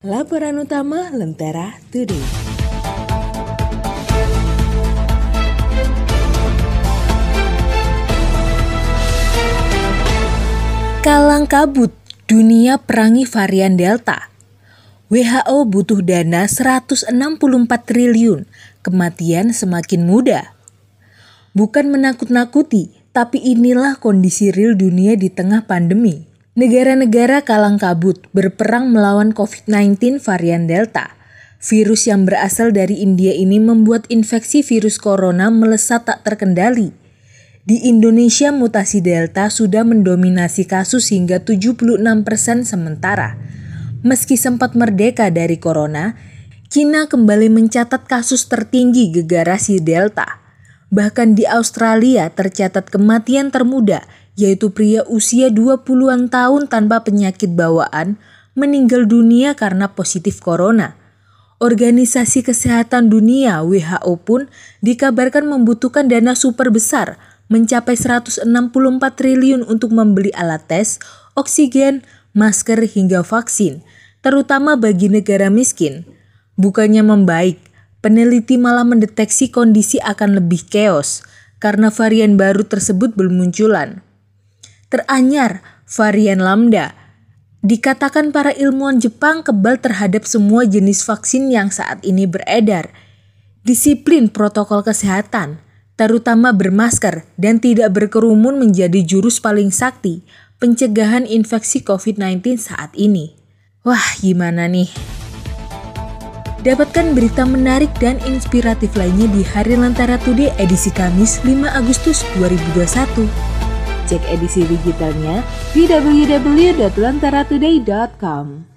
Laporan utama Lentera Today. Kalang kabut, dunia perangi varian Delta. WHO butuh dana 164 triliun, kematian semakin muda. Bukan menakut-nakuti, tapi inilah kondisi real dunia di tengah pandemi. Negara-negara kalang kabut berperang melawan COVID-19 varian Delta. Virus yang berasal dari India ini membuat infeksi virus corona melesat tak terkendali. Di Indonesia mutasi Delta sudah mendominasi kasus hingga 76% sementara. Meski sempat merdeka dari corona, Cina kembali mencatat kasus tertinggi gegarasi Delta. Bahkan di Australia tercatat kematian termuda yaitu pria usia 20-an tahun tanpa penyakit bawaan, meninggal dunia karena positif corona. Organisasi Kesehatan Dunia WHO pun dikabarkan membutuhkan dana super besar mencapai 164 triliun untuk membeli alat tes, oksigen, masker hingga vaksin, terutama bagi negara miskin. Bukannya membaik, peneliti malah mendeteksi kondisi akan lebih chaos karena varian baru tersebut bermunculan teranyar varian Lambda. Dikatakan para ilmuwan Jepang kebal terhadap semua jenis vaksin yang saat ini beredar. Disiplin protokol kesehatan, terutama bermasker dan tidak berkerumun menjadi jurus paling sakti pencegahan infeksi COVID-19 saat ini. Wah, gimana nih? Dapatkan berita menarik dan inspiratif lainnya di Hari Lantara Today edisi Kamis 5 Agustus 2021. Cek edisi digitalnya di www.lantaratoday.com.